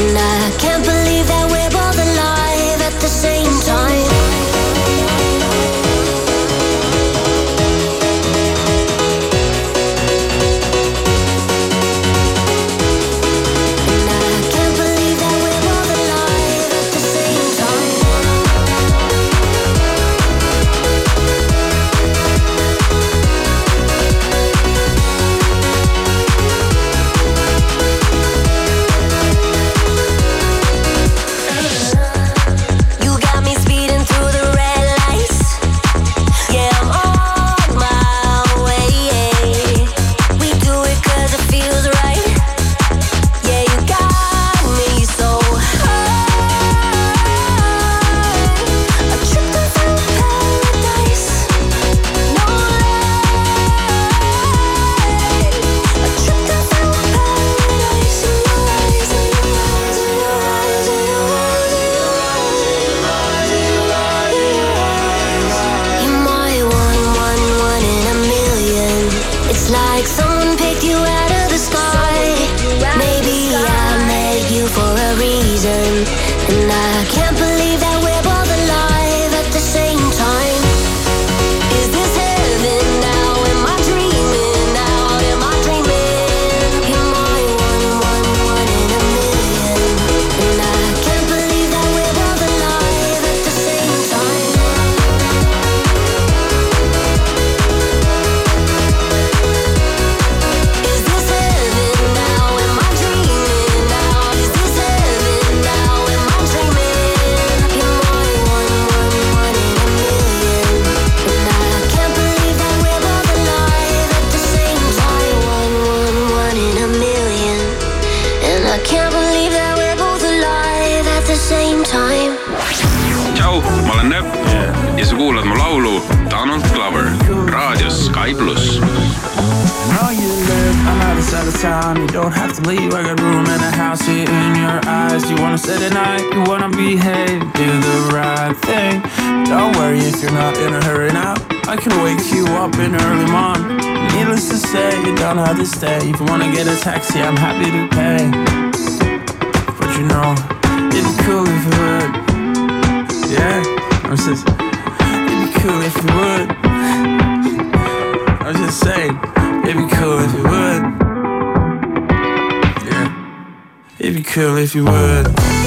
and I Plus. You live, I'm out of of town. You don't have to leave, I got room in a house here in your eyes. You wanna stay the night, you wanna behave, do the right thing. Don't worry if you're not in a hurry now. I can wake you up in early morning. Needless to say, you don't have to stay. If you wanna get a taxi, I'm happy to pay. But you know, it'd be cool if you would. Yeah, I'm just, it'd be cool if you would was just saying, it'd be cool if you would. Yeah. It'd be cool if you would.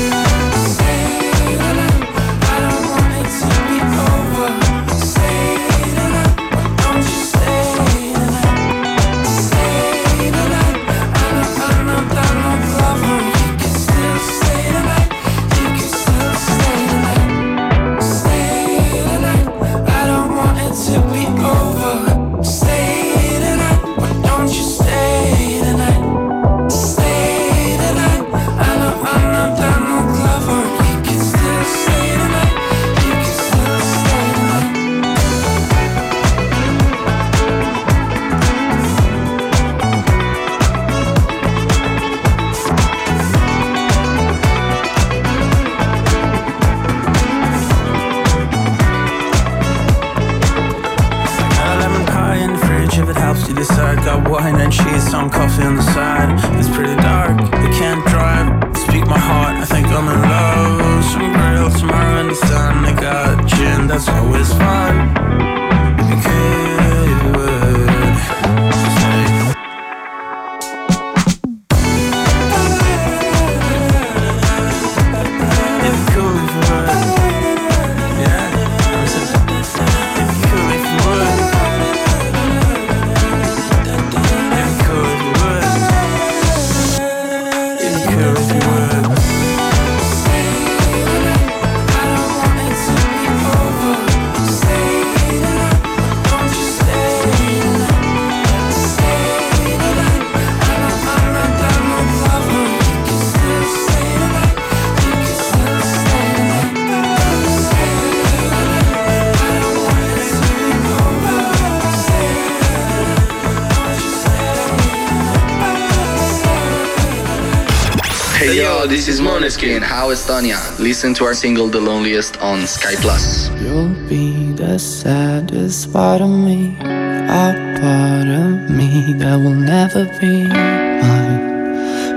Estonia. Listen to our single The Loneliest on Sky Plus. You'll be the saddest part of me, a part of me that will never be mine.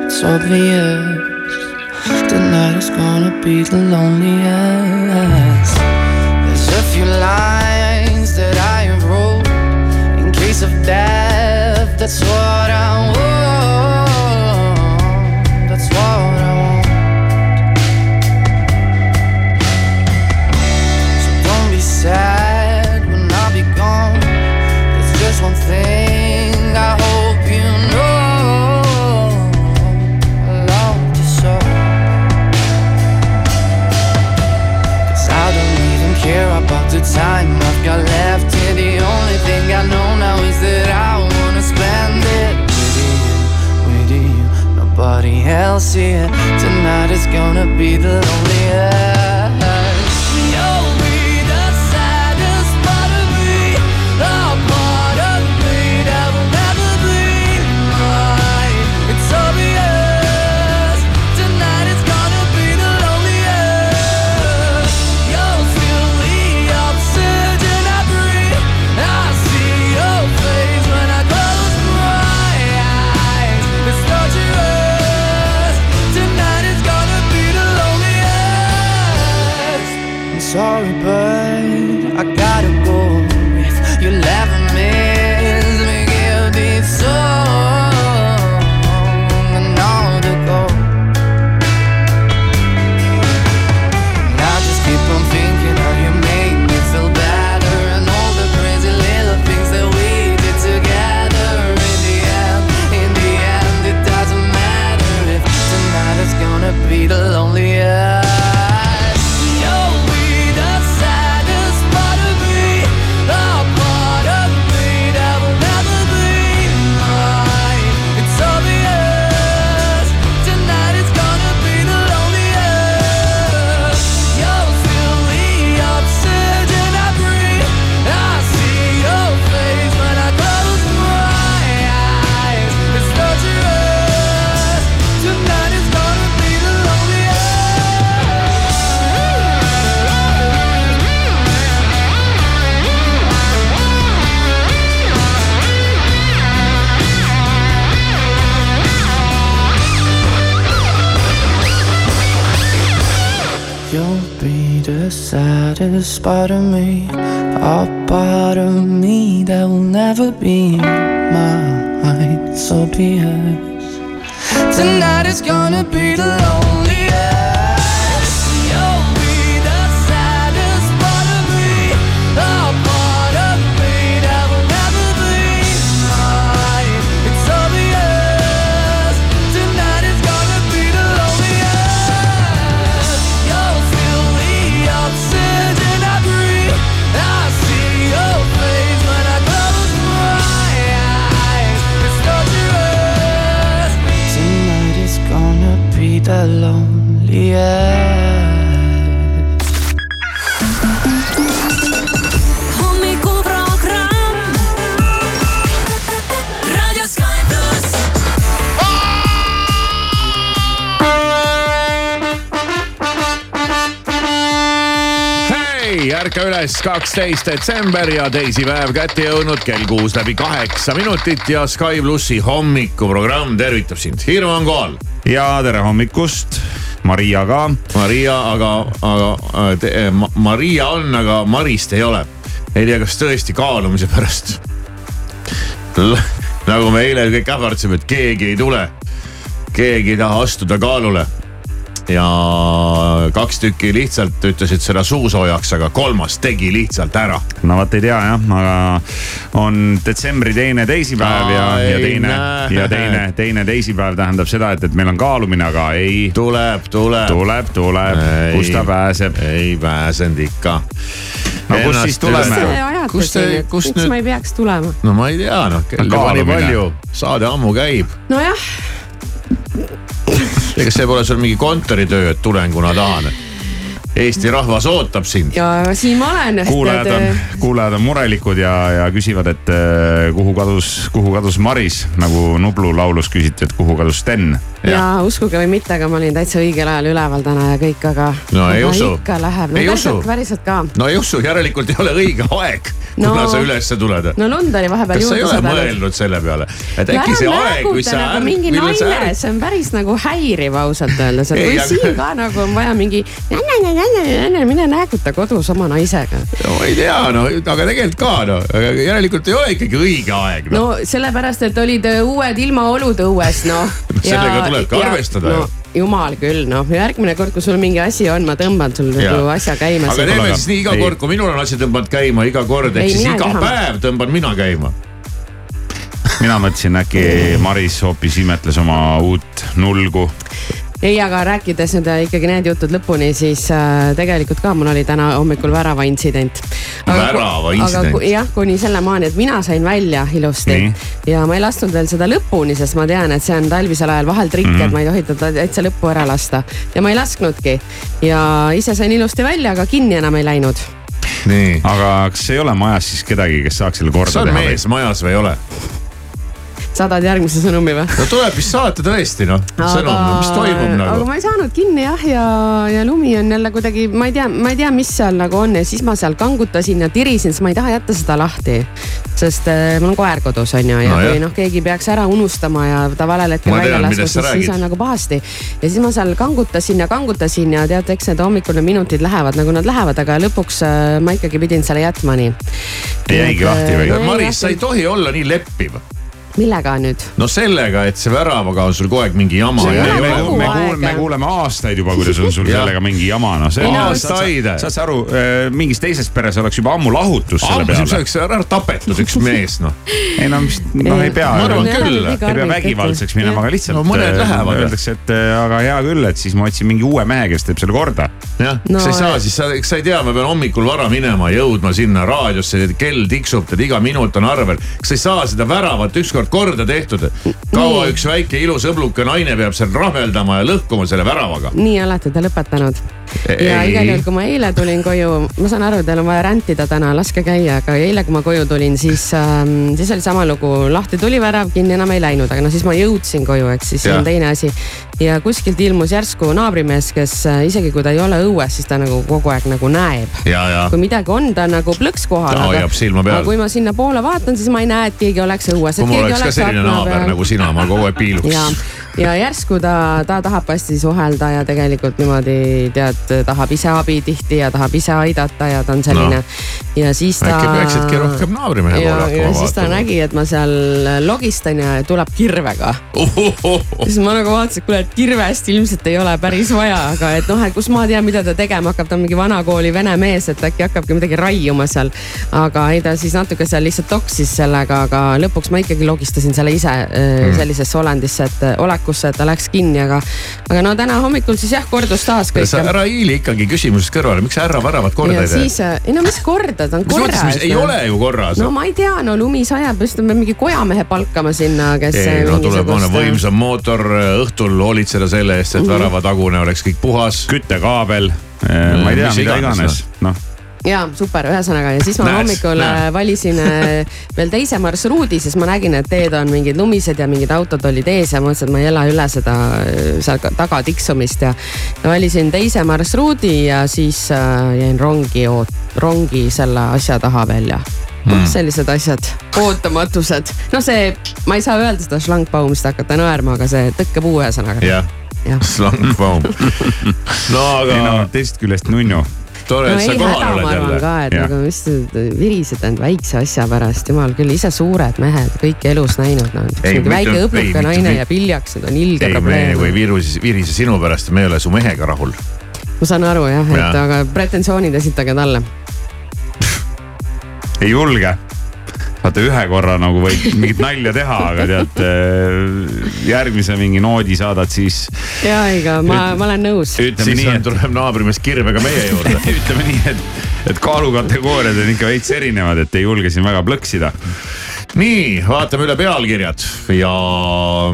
It's obvious tonight is gonna be the loneliest. Nobody else here. Tonight is gonna be the loneliest. You'll be the saddest part of me, a part of me that will never be mine. It's obvious. Tonight is gonna be the. yeah ärka üles, kaksteist detsember ja teisipäev kätte jõudnud, kell kuus läbi kaheksa minutit ja Sky plussi hommikuprogramm tervitab sind, Hirmu on kohal. ja tere hommikust, Maria ka. Maria, aga, aga äh, te, Ma, Maria on, aga Marist ei ole. ei tea, kas tõesti kaalumise pärast. nagu me eile kõik ähvardasime, et keegi ei tule, keegi ei taha astuda kaalule ja kaks tükki lihtsalt ütlesid seda suusoojaks, aga kolmas tegi lihtsalt ära. no vot ei tea jah, aga on detsembri teine teisipäev ja, ja teine näe. ja teine, teine teisipäev tähendab seda, et, et meil on kaalumine, aga ei, tuleb, tuleb. tuleb, tuleb, kus ta pääseb. ei pääsenud ikka. No kust siis tuleme? Te ajate Kus te- siin, et kust miks nüüd- ma ei peaks tulema? no ma ei tea, noh kell juba nii palju, saade ammu käib. nojah, ega see pole sul mingi kontoritöö, et tulen, kuna tahan. Eesti rahvas ootab sind. ja siin ma olen. kuulajad on, kuulajad on murelikud ja, ja küsivad, et eh, kuhu kadus, kuhu kadus Maris, nagu Nublu laulus küsiti, et kuhu kadus Sten. ja uskuge või mitte, aga ma olin täitsa õigel ajal üleval täna ja kõik, aga. No ei usu. ikka läheb, no päriselt päriselt ka. no ei usu, järelikult ei ole õige aeg, No- kuna sa ülesse tuled. no lund oli vahepeal kas sa ei ole mõelnud selle peale, et ja äkki see ära aeg, kui sa nagu mingi naine, see on päris nagu häiriv ausalt öeldes, et kui siin ka nagu on vaja mingi. Mine nääguta kodus oma naisega. no ma ei tea, no aga tegelikult ka no, järelikult ei ole ikkagi õige aeg no.. no sellepärast, et olid äh, uued ilmaolud õues noh No sellega tulebki arvestada no, ju. jumal küll noh, järgmine kord, kui sul mingi asi on, ma tõmban sul nagu asja käima. aga teeme Aga- siis nii iga ei. kord, kui minul on asi tõmbanud käima, iga kord, ehk siis iga taha. päev tõmban mina käima. mina mõtlesin, äkki Maris hoopis imetles oma uut nulgu. ei, aga rääkides nüüd äh, ikkagi need jutud lõpuni, siis äh, tegelikult ka mul oli täna hommikul värava intsident. Värava intsident. jah, kuni sellemaani, et mina sain välja ilusti Nii. ja ma ei lasknud veel seda lõpuni, sest ma tean, et see on talvisel ajal vahel trikk mm, -hmm. et ma ei tohi teda täitsa lõppu ära lasta ja ma ei lasknudki ja ise sain ilusti välja, aga kinni enam ei läinud nii. aga kas ei ole majas siis kedagi, kes saaks selle kas korda on teha? mees majas või ei ole? Saadad järgmise sõnumi või? no tuleb vist saata tõesti noh, sõnum, mis toimub aga nagu. ma ei saanud kinni jah, ja, ja lumi on jälle kuidagi, ma ei tea, ma ei tea, mis seal nagu on ja siis ma seal kangutasin ja tirisin, sest ma ei taha jätta seda lahti. sest äh, mul on koer kodus on ju ja No kui noh, keegi peaks ära unustama ja ta valel hetkel välja laskma, siis, siis on nagu pahasti. ja siis ma seal kangutasin ja kangutasin ja tead, eks need hommikul need minutid lähevad nagu nad lähevad, aga lõpuks äh, ma ikkagi pidin selle jätma nii. Jäigi lahti või? Jäi Maris, sa ei tohi olla nii leppiv. Millega nüüd? no sellega, et see väravaga on sul kogu aeg mingi jama me, me, aeg. kuuleme, me kuuleme aastaid juba, kuidas on sul sellega mingi jama, noh. Aastaid. saad sa aru, mingis teises peres oleks juba ammu lahutus selle ammu peale. oleks ära tapetud üks mees noh. ei no mis, noh ei pea. Ma arvan küll. ei pea vägivaldseks minema, aga lihtsalt No mõned äh, lähevad. öeldakse, et äh, aga hea küll, et siis ma otsin mingi uue mehe, kes teeb selle korda. jah No, sa ei saa siis, sa, eks sa ei tea, ma pean hommikul vara minema, jõudma sinna raadiosse, kell tiksub, tead iga minut on arvel. kas sa ei saa seda väravat ükskord korda tehtud? kaua üks väike ilus õbluke naine peab seal rahveldama ja lõhkuma selle väravaga? nii olete te lõpetanud. ja igal juhul, kui ma eile tulin koju, ma saan aru, teil on vaja rändida täna, laske käia, aga eile, kui ma koju tulin, siis ähm,, siis oli sama lugu, lahti tuli värav, kinni enam ei läinud, aga no siis ma jõudsin koju, eks siis see Jah. on teine asi. ja kuskilt ilmus järsku naabrimees, kes äh, isegi kui ta ei ole õues, siis ta nagu kogu aeg nagu näeb. ja, ja kui midagi on, ta nagu plõks kohal. Ta hoiab silma peal. kui ma sinnapoole vaatan, siis ma ei näe, et keegi oleks õues. kui mul oleks ka selline naaber nagu sina, ma kogu aeg piiluks., ja järsku ta, ta tahab hästi suhelda ja tegelikult niimoodi tead, tahab ise abi tihti ja tahab ise aidata ja ta on selline no.. ja siis ta. äkki peaksidki rohkem naabrimehe poole hakkama siis ta vaatama. nägi, et ma seal logistan ja tuleb kirvega. siis ma nagu vaatasin, et kuule, et kirvest ilmselt ei ole päris vaja, aga et noh, et kus ma tean, mida ta tegema hakkab, ta on mingi vanakooli vene mees, et äkki hakkabki midagi raiuma seal. aga ei, ta siis natuke seal lihtsalt toksis sellega, aga lõpuks ma ikkagi logistasin selle ise mm. sellisesse olendisse, et olekusse, et ta läks kinni, aga, aga no täna hommikul siis jah, kordus taas kõik. sa ära hiili ikkagi küsimusest kõrvale, miks sa ära väravat korda ja ei tee? siis, ei no mis korda, ta on mis mõttes, korras mis. ei ole ju korras no ma ei tea, no lumi sajab, just me mingi kojamehe palkama sinna, kes. ei no tuleb mõne võimsam mootor õhtul hoolitseda selle eest, Mhm. et väravatagune oleks kõik puhas. küttekaabel, ma ei tea, mis mida iganes, iganes, noh. Ja super, ühesõnaga ja siis ma Näed, hommikul näed. äh, valisin äh, veel teise marsruudi, sest ma nägin, et teed on mingid lumised ja mingid autod olid ees ja mõtlesin, et ma ei ela üle seda äh, seal taga tiksumist ja, ja valisin teise marsruudi ja siis jäin rongi, rongi selle asja taha välja noh, sellised asjad, ootamatused, no see, ma ei saa öelda seda šlangbaumist hakata naerma, aga see tõkkepuu ühesõnaga. jah, jah, slangbaum. no ei no aga teisest küljest nunnu. tore, no et sa ei kohal oled jälle. ka, et nagu mis virised end väikse asja pärast, jumal küll, ise suured mehed, kõike elus näinud, mingi väike mitte- naine ja piljaks, need on ilge ei, me probleem ei. virise, virise sinu pärast, me ei ole su mehega rahul. ma saan aru jah, et Jah. aga pretensioonid esitage talle. ei julge. Vaata ühe korra nagu võid mingit nalja teha, aga tead äh, järgmise mingi noodi saadad, siis ja ega ma, ma olen nõus. ütleme siis nii, on, et tuleb naabrimees kirvega meie juurde. ütleme nii, et, et kaalukategooriad on ikka veits erinevad, et ei julge siin väga plõksida. nii, vaatame üle pealkirjad ja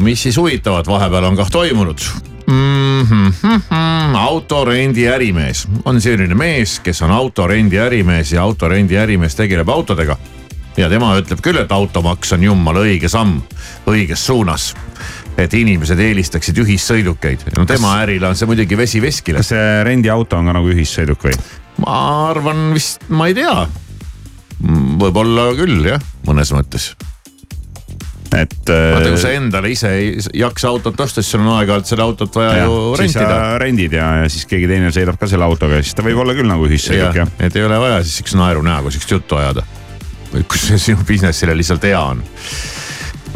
mis siis huvitavat vahepeal on kah toimunud mm. -hmm, auto autorendi ärimees on selline mees, kes on autorendi ärimees ja autorendi ärimees tegeleb autodega. Ja tema ütleb küll, et automaks on jumala õige samm õiges suunas. et inimesed eelistaksid ühissõidukeid. no tema ärile on see muidugi vesi veskile. kas see rendiauto on ka nagu ühissõiduk või? ma arvan vist, ma ei tea. võib-olla küll jah, mõnes mõttes et. vaata, kui sa endale ise ei jaksa autot osta, siis sul on aeg-ajalt seda autot vaja ju siis rentida. rendid ja, ja siis keegi teine sõidab ka selle autoga ja siis ta võib olla küll nagu ühissõiduk jah. et ei ole vaja siis siukse naeru näoga siukest juttu ajada. Kus see sinu business'ile lihtsalt hea on.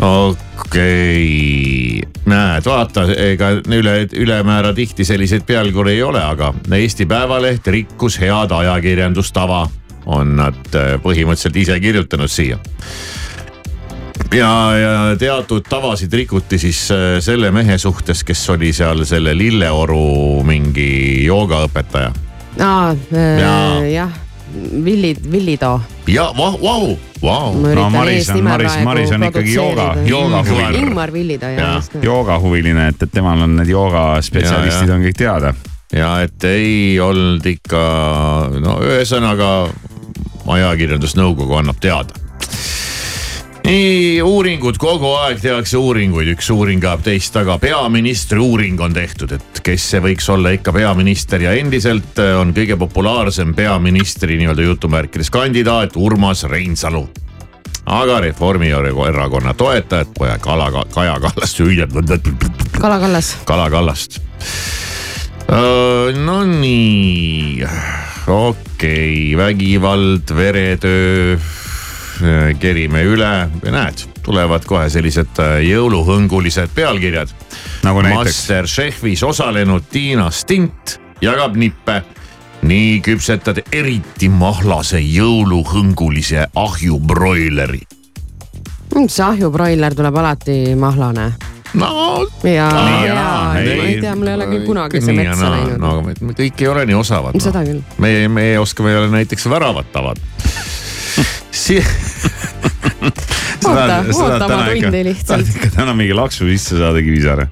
okei okay., näed, vaata, ega üle, ülemäära tihti selliseid pealkirju ei ole, aga Eesti Päevaleht rikkus head ajakirjandustava, on nad äh, põhimõtteliselt ise kirjutanud siia ja, ja teatud tavasid rikuti siis äh, selle mehe suhtes, kes oli seal selle Lilleoru mingi joogaõpetaja aa, Jaa. jah, Villi, Villi Too. ja vau, vau, vau. No Maris on- Maris- Maris on ikkagi jooga- joogahuviline. Ingmar Villi Too, Jaa. jah, nimelt. joogahuviline, et, et temal on need joogaspetsialistid Ja, ja. on kõik teada. ja et ei olnud ikka, no ühesõnaga ajakirjandusnõukogu annab teada. Nii uuringud, kogu aeg tehakse uuringuid, üks uuring ajab teist taga, peaministri uuring on tehtud, et kes see võiks olla ikka peaminister. Ja endiselt äh, on kõige populaarsem peaministri nii-öelda jutumärkides kandidaat Urmas Reinsalu. Aga Reformierakonna toetajad, poja Kala, Kaja Kallast hüüdjad Kala Kallas. Kala Kallast. no nii, okei okay., vägivald, veretöö, kerime üle, näed, tulevad kohe sellised äh, jõuluhõngulised pealkirjad. Nagu näiteks? Masterchefis osalenud Tiina Stint jagab nippe. nii küpsetad eriti mahlase jõuluhõngulise ahjubroileri. see ahjubroiler tuleb alati mahlane. no ja, ja ja, ei. tea, mul ei ole küll kunagi see ja metsa läinud no aga me, kõik ei ole nii osavad. Seda küll. meie, meie oskame jälle näiteks väravat avada si. oota, oota oma tundi lihtsalt. täna mingi laksu sisse saada, Kivisaare.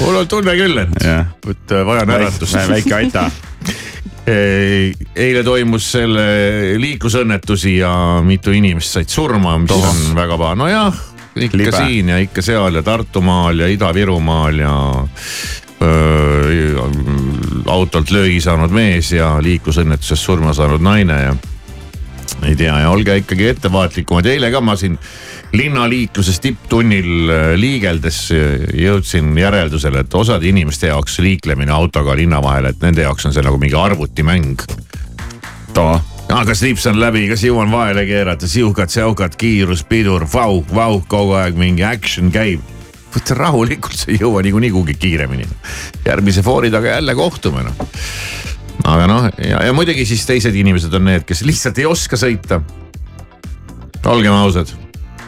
mul on tunne küll, et, et äh, vajan äratust. väike aita. eile toimus selle liiklusõnnetusi ja mitu inimest said surma, mis Toh. on väga paha, nojah, ikka Libe. siin ja ikka seal ja Tartumaal ja Ida-Virumaal ja öö, autolt löögi saanud mees ja liiklusõnnetuses surma saanud naine ja ei tea ja olge ikkagi ettevaatlikumad, eile ka ma siin linnaliikluses tipptunnil äh, liigeldes äh, jõudsin järeldusele, et osade inimeste jaoks liiklemine autoga linna vahel, et nende jaoks on see nagu mingi arvutimäng. too. Ah, kas lips on läbi, kas jõuan vahele keerata, siukad-säukad, kiirus, pidur, vau, vau, kogu aeg mingi action käib. võta rahulikult, sa ei jõua niikuinii kuhugi kiiremini. järgmise foori taga jälle kohtume noh. Aga noh, ja, ja muidugi siis teised inimesed on need, kes lihtsalt ei oska sõita. olgem ausad.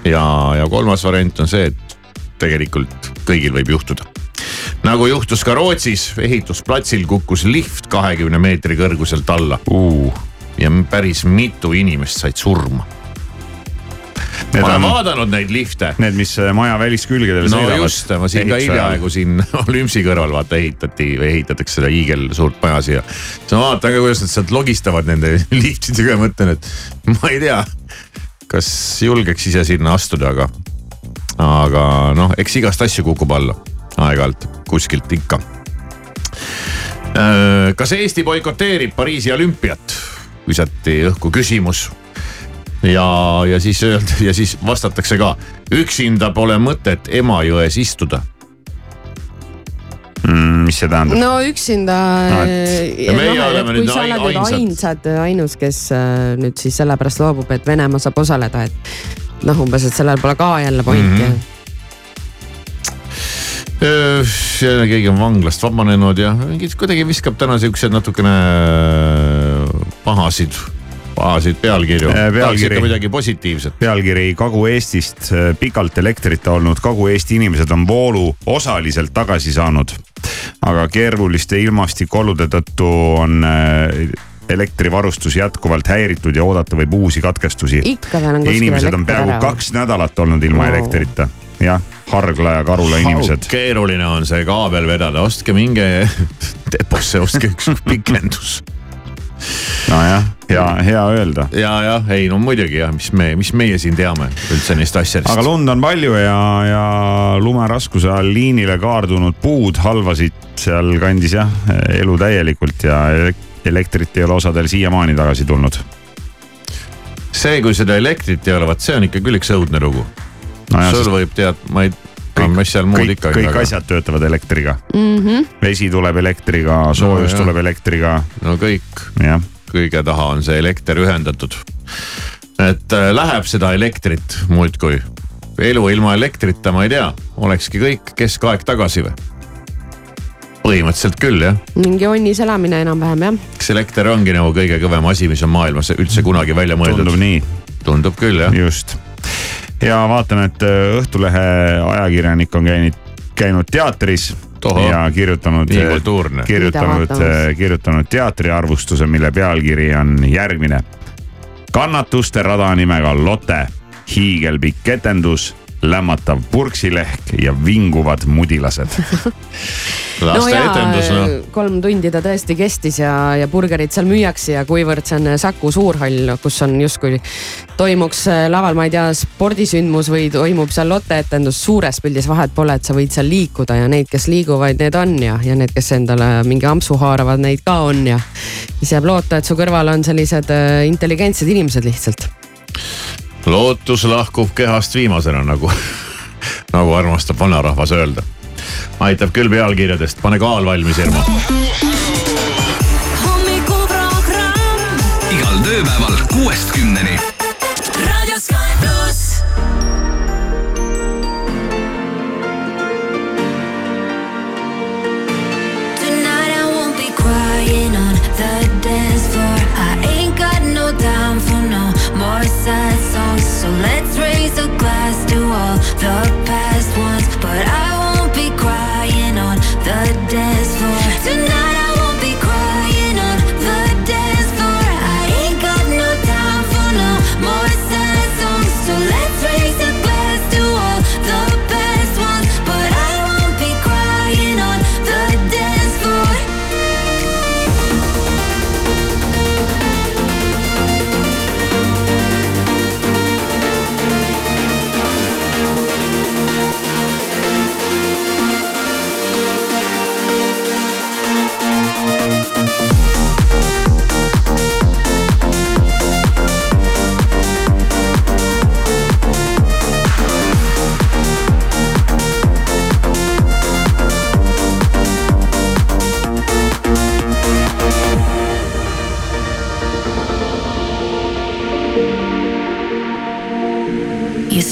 ja, ja kolmas variant on see, et tegelikult kõigil võib juhtuda nagu juhtus ka Rootsis, ehitusplatsil kukkus lift kahekümne meetri kõrguselt alla Uh. ja päris mitu inimest said surma. Ma olen on vaadanud neid lifte. need, mis äh, maja väliskülgedel no sõidavad. just, ma siin ka hiljaaegu siin Olümpsi kõrval vaata ehitati või ehitatakse seda hiigelsuurt maja siia. siis ma vaatan ka, kuidas nad sealt logistavad nende liftidega ja mõtlen, et ma ei tea, kas julgeks ise sinna astuda, aga, aga noh, eks igast asju kukub alla aeg-ajalt kuskilt ikka. kas Eesti boikoteerib Pariisi olümpiat? visati õhku küsimus ja, ja siis öelda ja siis vastatakse ka, üksinda pole mõtet Emajões istuda. mm,. mis see tähendab? no üksinda No, meie noh, kui nüüd sa oled nüüd ainsad. ainsad, ainus, kes äh, nüüd siis sellepärast loobub, et Venemaa saab osaleda, et noh, umbes, et sellel pole ka jälle pointi mm. -hmm. jälle keegi on vanglast vabanenud ja mingid kuidagi viskab täna siukseid natukene pahasid, pahasid pealkirju. Äh, pealkiri. midagi positiivset. pealkiri Kagu-Eestist äh, pikalt elektrita olnud Kagu-Eesti inimesed on voolu osaliselt tagasi saanud. aga keeruliste ilmastikuolude tõttu on äh, elektrivarustus jätkuvalt häiritud ja oodata võib uusi katkestusi. ikka veel on kuskil inimesed on elekter peaaegu ära. kaks nädalat olnud ilma Wow. elektrita. jah, Hargla ja Karula inimesed. keeruline on see kaabel vedada, ostke minge deposse ostke üks pikendus nojah, hea, hea öelda. ja, jah, ei no muidugi jah, mis me, mis meie siin teame üldse neist asjadest. aga lund on palju ja, ja lumeraskuse all liinile kaardunud puud halvasid sealkandis jah elu täielikult ja elek- elektrit ei ole osadel siiamaani tagasi tulnud. see, kui seda elektrit ei ole, vot see on ikka küll üks õudne lugu. nojah, sul võib tead, ma ei, mis seal muud kõik, ikka. kõik asjad töötavad elektriga mm. -hmm. vesi tuleb elektriga, soojus no, tuleb elektriga, no kõik, jah. kõige taha on see elekter ühendatud. et äh, läheb seda elektrit muudkui. elu ilma elektrita, ma ei tea, olekski kõik keskaeg tagasi või? põhimõtteliselt küll jah, mingi onnis elamine enam-vähem jah. kas elekter ongi nagu kõige kõvem asi, mis on maailmas üldse kunagi välja mõeldud tundub? nii, tundub küll jah. just. Ja vaatan, et äh, Õhtulehe ajakirjanik on käinud, käinud teatris Tohoh. ja kirjutanud, kultuurne. kirjutanud vaatamas? kirjutanud teatriarvustuse, mille pealkiri on järgmine. kannatuste rada nimega Lotte, hiigelpikk etendus, lämmatav purksilehk ja vinguvad mudilased. no etendus noh, kolm tundi ta tõesti kestis ja, ja burgerit seal müüakse ja kuivõrd see on Saku Suurhall, kus on justkui toimuks äh, laval, ma ei tea, spordisündmus või toimub seal Lotte etendus, suures pildis vahet pole, et sa võid seal liikuda ja neid, kes liiguvad, need on ja, ja need, kes endale mingi ampsu haaravad, neid ka on ja. siis jääb loota, et su kõrval on sellised äh, intelligentsed inimesed lihtsalt. Lootus lahkub kehast viimasena nagu, nagu armastab vanarahvas öelda. aitab küll pealkirjadest, pane kaal valmis, Irma. All the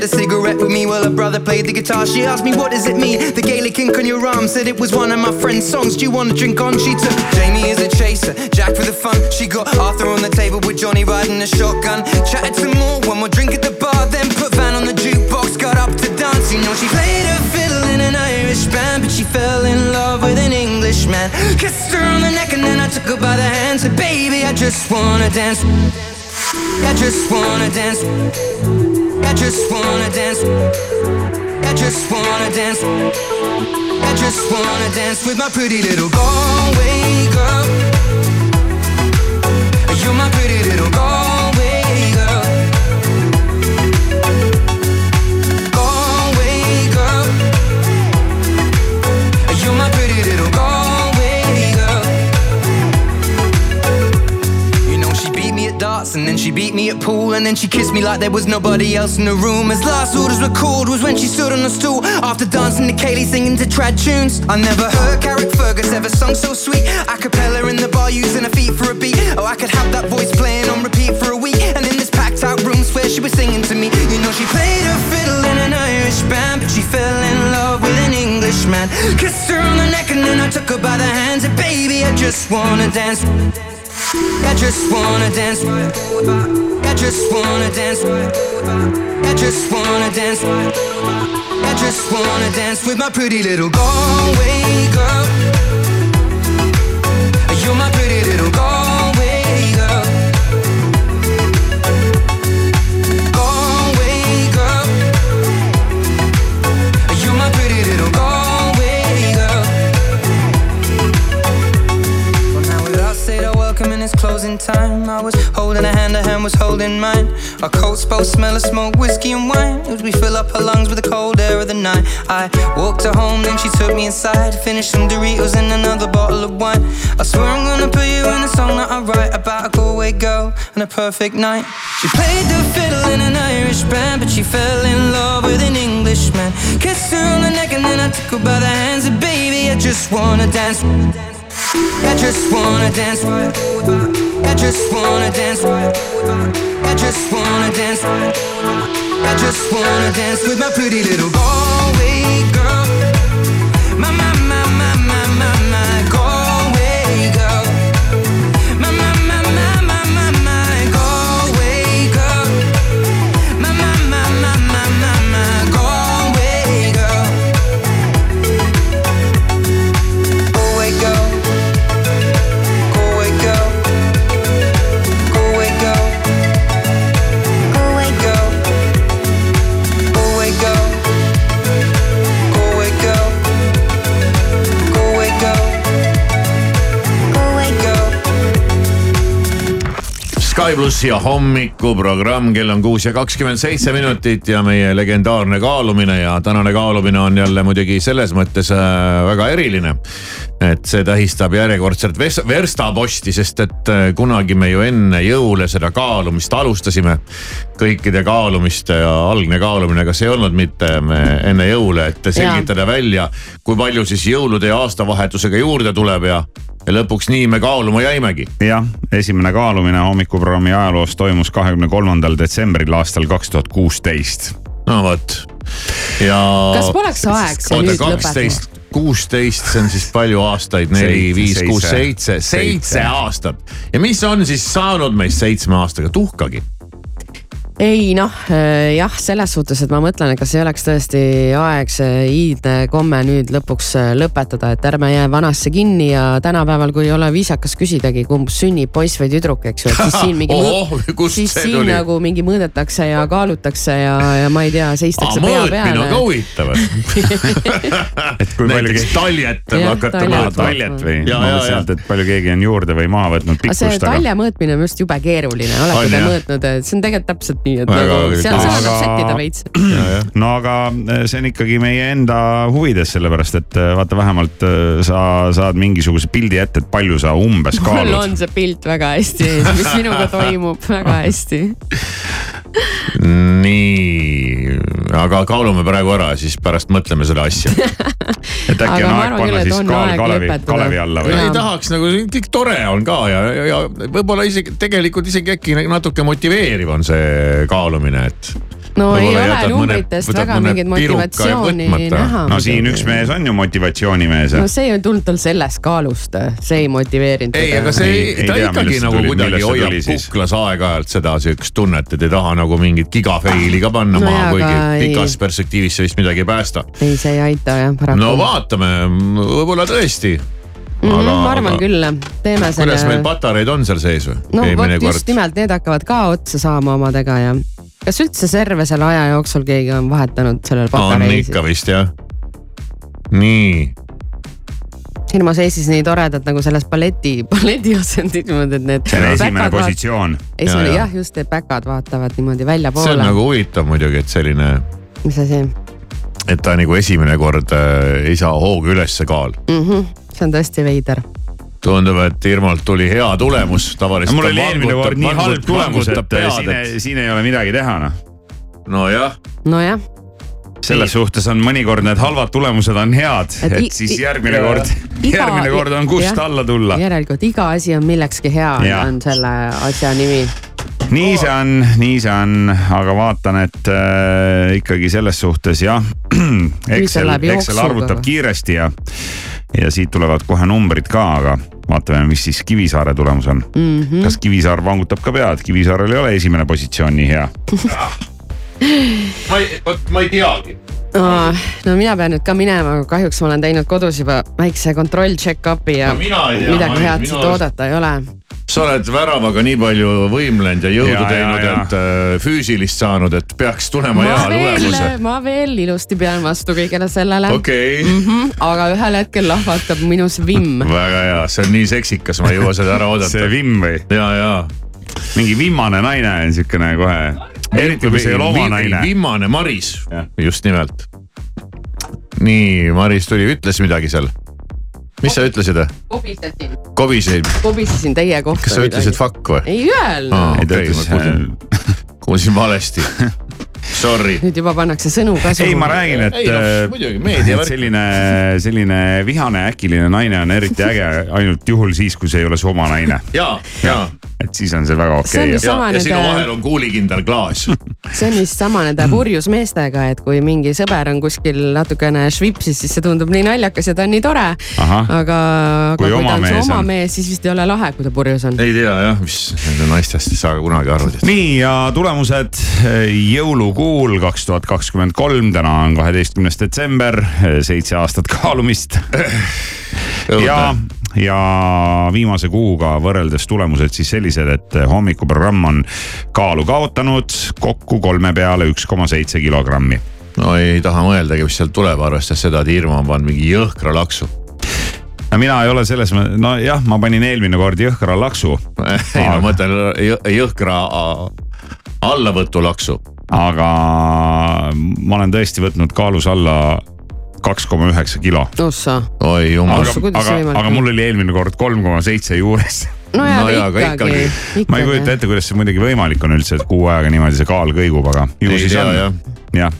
shared a cigarette with me while her brother played the guitar. She asked me, What does it mean? The Gaelic ink on your arm said it was one of my friend's songs. Do you want to drink on? She took Jamie as a chaser, Jack for the fun. She got Arthur on the table with Johnny riding a shotgun. Chatted some more one more drink at the bar, then put Van on the jukebox, got up to dance. You know, she played her fiddle in an Irish band, but she fell in love with an Englishman. Kissed her on the neck and then I took her by the hand. Said, baby, I just wanna dance. I just wanna dance. I just wanna dance. I just wanna dance. I just wanna dance with my pretty little girl. You're my pretty little Galway and then she beat me at pool and then she kissed me like there was nobody else in the room. As last orders were called was when she stood on a stool after dancing to Kaylee singing to trad tunes. I never heard Carrick Fergus ever sung so sweet. A cappella in the bar using her feet for a beat. Oh, I could have that voice playing on repeat for a week. And in this packed out room, swear she was singing to me. You know she played her fiddle in an Irish band, but she fell in love with an Englishman. Kissed her on the neck and then I took her by the hands. And baby, I just wanna dance. I just wanna dance. I just wanna dance. I just wanna dance. I just wanna dance with my pretty little Galway girl. You're my closing time. I was holding a hand, her hand was holding mine. Our coats both smell of smoke, whiskey and wine. As we fill up her lungs with the cold air of the night. I walked her home, then she took me inside. Finished some Doritos and another bottle of wine. I swear I'm gonna put you in a song that I write about a Galway girl and a perfect night. She played the fiddle in an Irish band, but she fell in love with an Englishman. Kissed her on the neck and then I took her by the hands. And baby, I just wanna dance. I just wanna dance. I just wanna dance. I just wanna dance. I just wanna dance with my pretty little Galway girl. Sky plussi hommikuprogramm, kell on kuus ja kakskümmend seitse minutit ja meie legendaarne kaalumine ja tänane kaalumine on jälle muidugi selles mõttes äh, väga eriline. Et see tähistab järjekordselt verstaposti, sest et äh, kunagi me ju enne jõule seda kaalumist alustasime. kõikide kaalumiste ja algne kaalumine, kas ei olnud mitte me enne jõule, et selgitada välja, kui palju siis jõulude ja aastavahetusega juurde tuleb ja ja lõpuks nii me kaaluma jäimegi. jah, esimene kaalumine hommikuprogrammi ajaloos toimus kahekümne kolmandal detsembril aastal kaks tuhat kuusteist. no vot ja. kas poleks aeg see nüüd lõpetada? Kuusteist, see on siis palju aastaid, neli, viis, kuus, seitse, seitse aastat. ja mis on siis saanud meist seitsme aastaga, tuhkagi? Ei noh, jah, selles suhtes, et ma mõtlen, et kas ei oleks tõesti aeg see iidne komme nüüd lõpuks äh, lõpetada, et ärme jää vanasse kinni ja tänapäeval, kui ei ole viisakas küsidagi, kumb sünnib poiss või tüdruk, eks ju, et siis siin mingi kust siis see siin tuli? nagu mingi mõõdetakse ja kaalutakse ja, ja ma ei tea, seistakse pea mõõtmine on ka peale. huvitav. et kui palju keegi taljet Jah, hakata mõõtma. taljet või? Ja. et, et palju keegi on juurde või maha võtnud aga see pikkust, aga. talje mõõtmine on just jube keeruline, olete te mõõtnud, et see on tegelikult täpselt nii, et Väga nagu seal seda Aga- saab sättida veits. no aga eh, see on ikkagi meie enda huvides, sellepärast et eh, vaata, vähemalt eh, sa saad mingisuguse pildi ette, et palju sa umbes mul kaalud. on see pilt väga hästi ees, mis minuga toimub väga hästi. nii, aga kaalume praegu ära, siis pärast mõtleme seda asja. et äkki on aeg panna siis kaal Kalevi. Kalevi alla või? Ei tahaks nagu, kõik tore on ka ja, ja, ja võib-olla isegi tegelikult isegi äkki natuke motiveeriv on see kaalumine, et no ei ole numbritest väga mingit motivatsiooni näha. no siin üks mees on ju motivatsioonimees no see ei tulnud tal sellest kaalust, see ei motiveerinud ei, aga see Ei- ei, ei ta tea, ikkagi nagu tuli- kuidagi hoiab kuklas aeg-ajalt seda siukest tunnet, et ei taha nagu mingit gigafeili ka panna No maha kuigi aga ei- pikas perspektiivis see vist midagi ei päästa. ei, see ei aita jah, paraku no vaatame, võib-olla tõesti. mm. -hmm, ma arvan küll, teeme selle. kuidas meil patareid on seal sees või? no vot just nimelt, need hakkavad ka otsa saama omadega ja kas üldse serve selle aja jooksul keegi on vahetanud sellel on patareil ikka vist jah. nii, siin ma seisis nii toredalt nagu selles balleti, balletiasendis niimoodi, et need. see on esimene. positsioon. esimene jah, just, et päkad vaatavad niimoodi see on väljapoole. nagu huvitav muidugi, et selline, mis asi et ta nagu esimene kord äh, ei saa hooga ülesse kaal. mm? -hmm. see on tõesti veider. tundub, et Irmolt tuli hea tulemus, tavaliselt. mul oli eelmine kord nii halb tulemus, et siin, siin ei ole midagi teha noh. nojah, nojah, selles suhtes on mõnikord need halvad tulemused on head, Et siis järgmine kord, järgmine kord on kust jah. alla tulla. järelikult iga asi on millekski hea, on selle asja nimi. nii see on, nii see on, aga vaatan, et äh, ikkagi selles suhtes jah. Excel, Excel arvutab kiiresti ja, ja siit tulevad kohe numbrid ka, aga vaatame, mis siis Kivisaare tulemus on mm. Mhm. -hmm. kas Kivisaar vangutab ka pead, Kivisaarel ei ole esimene positsioon nii hea. ma ei, vot ma ei teagi. no mina pean nüüd ka minema, aga kahjuks ma olen teinud kodus juba väikse kontroll check-up'i ja No tea, midagi head siit oodata ei ole. Sa oled väravaga nii palju võimlenud ja jõudu Ja, teinud, et äh, füüsilist saanud, et peaks tulema ma hea tulemuse., ma veel ilusti pean vastu kõigele sellele okei mm. -hmm, aga ühel hetkel lahvatab minus vimm. väga hea, see on nii seksikas, ma ei jõua seda ära see oodata. Vimm või? ja, ja. mingi vimmane naine on siukene kohe, eriti kui see ei ole oma naine. viimane Maris just nimelt. nii, Maris tuli, ütles midagi seal. Mis sa ütlesid? kobisesin, kobiseid, kobisesin teie kohta. kas sa ütlesid? fuck või? ei öelnud no.. ütles ma kuulsin., kuulsin valesti. Sorry. nüüd juba pannakse sõnu ka ei, ma räägin, et noh, äh, muidugi, meediavärk. et selline, selline vihane äkiline naine on eriti äge ainult juhul siis, kui see ei ole su oma naine. ja, ja, et siis on see väga okei vist- ja, Sama ja sinu vahel on kuulikindel klaas. see on vist sama nende purjus meestega, et kui mingi sõber on kuskil natukene švipsis, siis see tundub nii naljakas ja ta on nii tore. Aga, aga Kui kui, oma ta on su mees oma on. mees, siis vist ei ole lahe, kui ta purjus on. ei tea jah, mis nende naistest ei saa kunagi aru. nii ja tulemused eh, jõulukuul kaks tuhat kakskümmend kolm, täna on kaheteistkümnes detsember, seitse aastat kaalumist ja, ja viimase kuuga võrreldes tulemused siis sellised, et hommikuprogramm on kaalu kaotanud kokku kolme peale üks koma seitse kilogrammi. no ei taha mõeldagi, mis sealt tuleb, arvestades seda, et Irma on pannud mingi jõhkra laksu. no mina ei ole selles, nojah, ma panin eelmine kord jõhkra laksu, ei, ma mõtlen jõ- jõhkra allavõtulaksu. Aga ma olen tõesti võtnud kaalus alla kaks koma üheksa kilo. ossa, oi jumal aga, aga, aga on? mul oli eelmine kord kolm koma seitse juures no jaa No aga ikkagi, ikkagi. ma ei kujuta ette, kuidas see muidugi võimalik on üldse, et kuu aega niimoodi see kaal kõigub, aga ju Ei siis tea, on jah.. jah,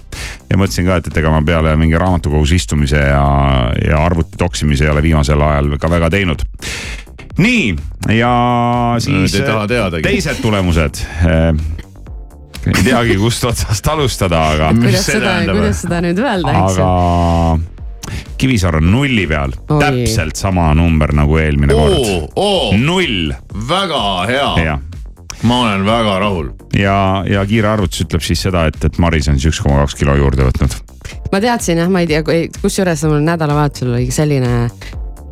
ja mõtlesin ka, et, et ega ma peale mingi raamatukogus istumise ja, ja arvuti toksimise ei ole viimasel ajal ka väga teinud. nii, ja siis taha teadagi. teised tulemused. Ei teagi, kust otsast alustada, aga, Mis kuidas seda, kuidas seda nüüd öelda, eks ju. aga Kivisaar on nulli peal, täpselt sama number nagu eelmine kord. oo, oo, null, väga hea. ma olen väga rahul. ja, ja kiire arvutus ütleb siis seda, et, et Maris on siis üks koma kaks kilo juurde võtnud. ma teadsin jah, ma ei tea, kusjuures mul nädalavahetusel oli selline,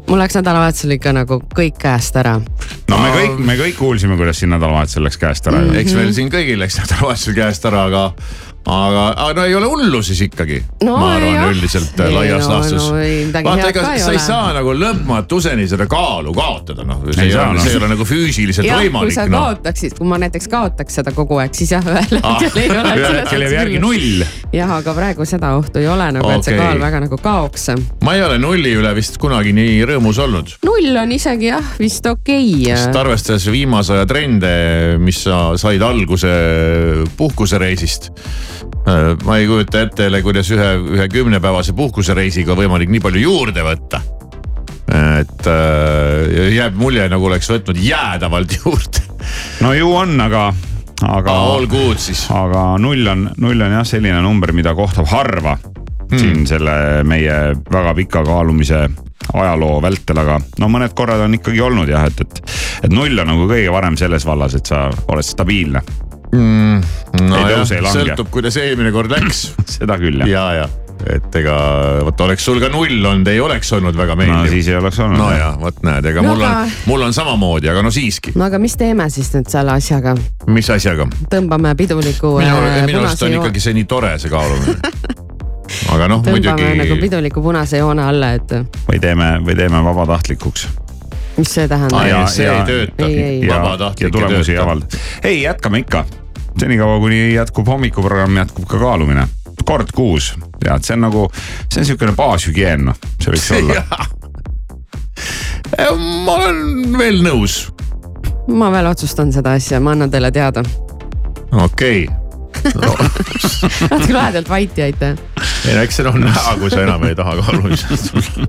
mul läks nädalavahetusel ikka nagu kõik käest ära. no me kõik, me kõik kuulsime, kuidas siin nädalavahetusel läks käest ära mm.. eks meil siin kõigil läks nädalavahetusel käest ära, aga, aga, aga no ei ole hullu siis ikkagi No ma arvan jah. üldiselt Ei, laias no- laastus no vaata, ega sa ei saa nagu lõpmatuseni seda kaalu kaotada, noh, see Ei ei saa, ole, noh. see ei ole nagu füüsiliselt kui võimalik, sa noh. kaotaksid, kui ma näiteks kaotaks seda kogu aeg, siis jah, ühel Ah. hetkel ei ole. ühel hetkel jääb järgi. null. jah, aga praegu seda ohtu ei ole nagu, et see kaal väga nagu kaoks. ma ei ole nulli üle vist kunagi nii rõõmus olnud, null on isegi jah, vist okei sest okay.. arvestades viimase aja trende, mis sa said alguse puhkusereisist. Ma ei kujuta ette jälle, kuidas ühe, ühe kümnepäevase puhkusereisiga on võimalik nii palju juurde võtta. et äh, jääb mulje, nagu oleks võtnud jäädavalt juurde. no ju on, aga, aga all good siis. aga null on, null on jah selline number, mida kohtab harva hmm. siin selle meie väga pika kaalumise ajaloo vältel, aga no mõned korrad on ikkagi olnud jah, et, et, et null on nagu kõige varem selles vallas, et sa oled stabiilne, Mm, no Ei tõuse, ei lange. sõltub, kuidas eelmine kord läks seda küll jah. ja, ja, et ega vot oleks sul ka null olnud, ei oleks olnud väga no meeldiv. siis ei oleks olnud. no ja vot näed, ega No mul aga- on, mul on samamoodi, aga no siiski, no aga mis teeme siis nüüd selle asjaga, mis asjaga? tõmbame piduliku minu, äh, minu arust on ikkagi see nii tore, see kaalumine. aga noh, tõmbame nagu muidugi, piduliku punase joone alla, et või teeme, või teeme vabatahtlikuks. Mis see tähendab ja- see ja- ei ja, vabatahtlik ja tulemusi ei avalda. ei, jätkame ikka. senikaua, kuni jätkub hommikuprogramm, jätkub ka kaalumine. kord kuus, tead, see on nagu, see on niisugune baashügieen, noh, see võiks olla. ma olen veel nõus, ma veel otsustan seda asja, ma annan teile teada. okei okay. natuke lahedalt vait jäite. ei no eks see on näha, kui sa enam ei taha kaalumisest tulla.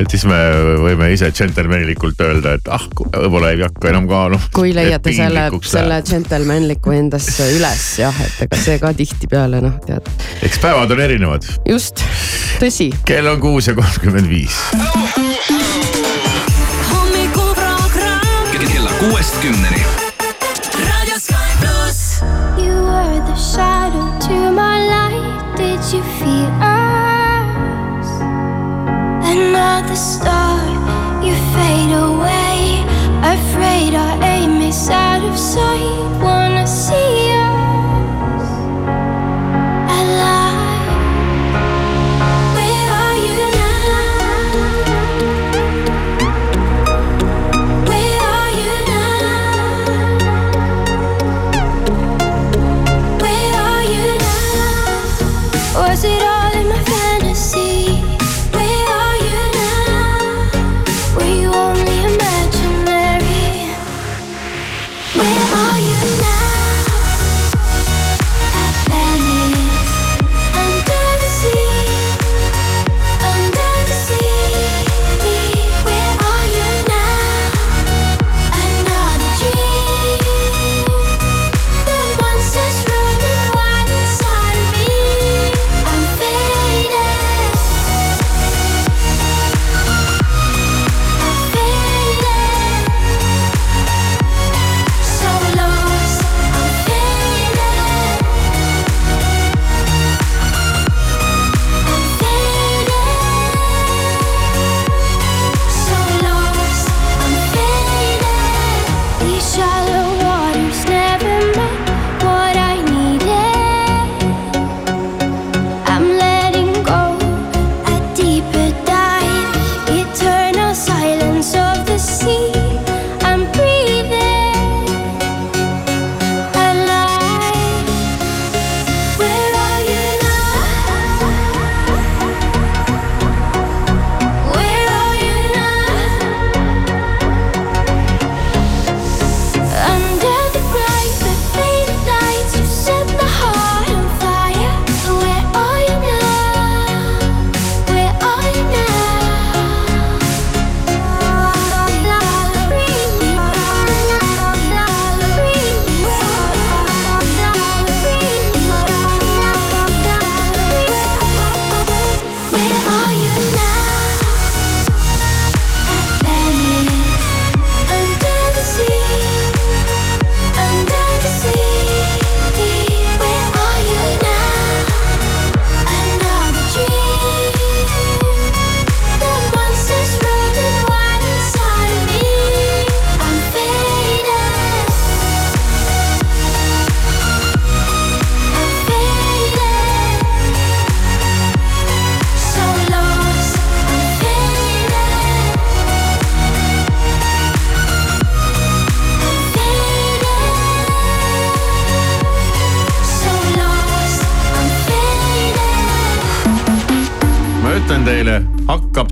Et siis me võime ise džentelmenelikult öelda, et ah, võib-olla ei hakka enam kaaluma. kui leiate selle, selle džentelmenliku endasse üles jah, et ega see ka tihtipeale noh, tead. eks päevad on erinevad, just, tõsi. kell on kuus ja kolmkümmend viis. hommikuprogramm kella kuuest kümneni.